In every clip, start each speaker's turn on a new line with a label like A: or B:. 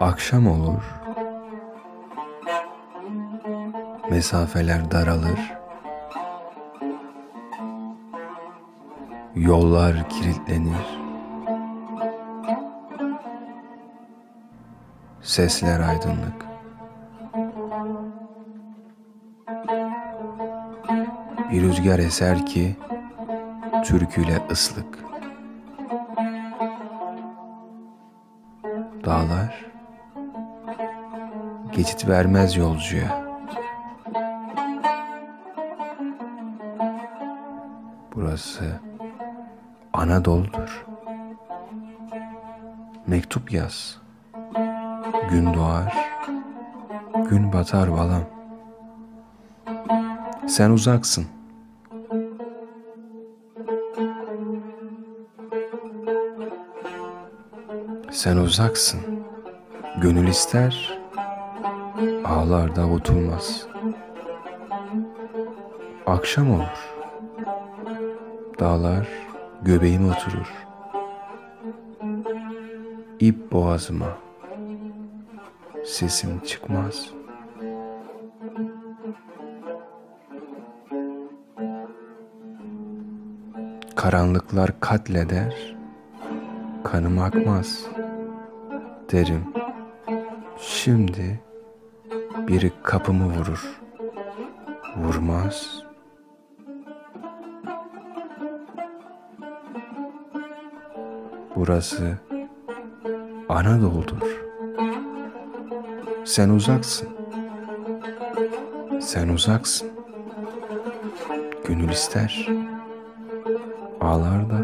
A: Akşam olur, mesafeler daralır, yollar kilitlenir, sesler aydınlık. Bir rüzgar eser ki türküyle ıslık. Dağlar geçit vermez yolcuya. Burası Anadolu'dur. Mektup yaz. Gün doğar, gün batar balam. Sen uzaksın. Sen uzaksın. Gönül ister, ağlar da avutulmaz. Akşam olur. Dağlar göbeğime oturur. İp boğazıma. Sesim çıkmaz. Karanlıklar katleder, kanım akmaz derim. Şimdi biri kapımı vurur. Vurmaz. Burası Anadolu'dur. Sen uzaksın. Sen uzaksın. Gönül ister. Ağlar da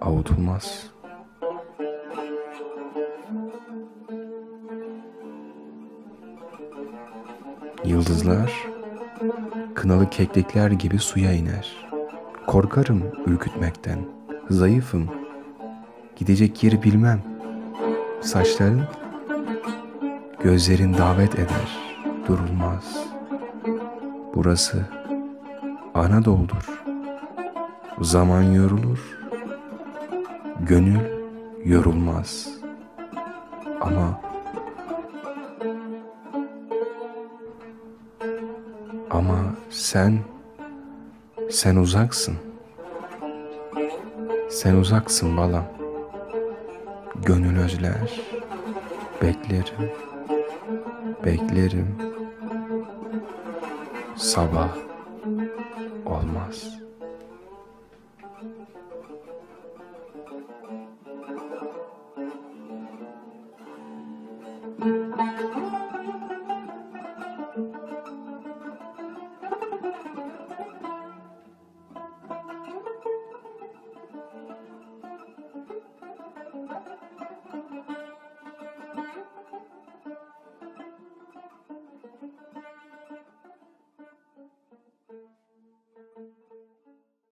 A: avutulmaz.'' Yıldızlar kınalı keklikler gibi suya iner. Korkarım ürkütmekten. Zayıfım. Gidecek yeri bilmem. Saçların gözlerin davet eder. Durulmaz. Burası Anadolu'dur. Zaman yorulur. Gönül yorulmaz. Ama sen, sen uzaksın. Sen uzaksın balam. Gönül özler, beklerim, beklerim. Sabah olmaz.''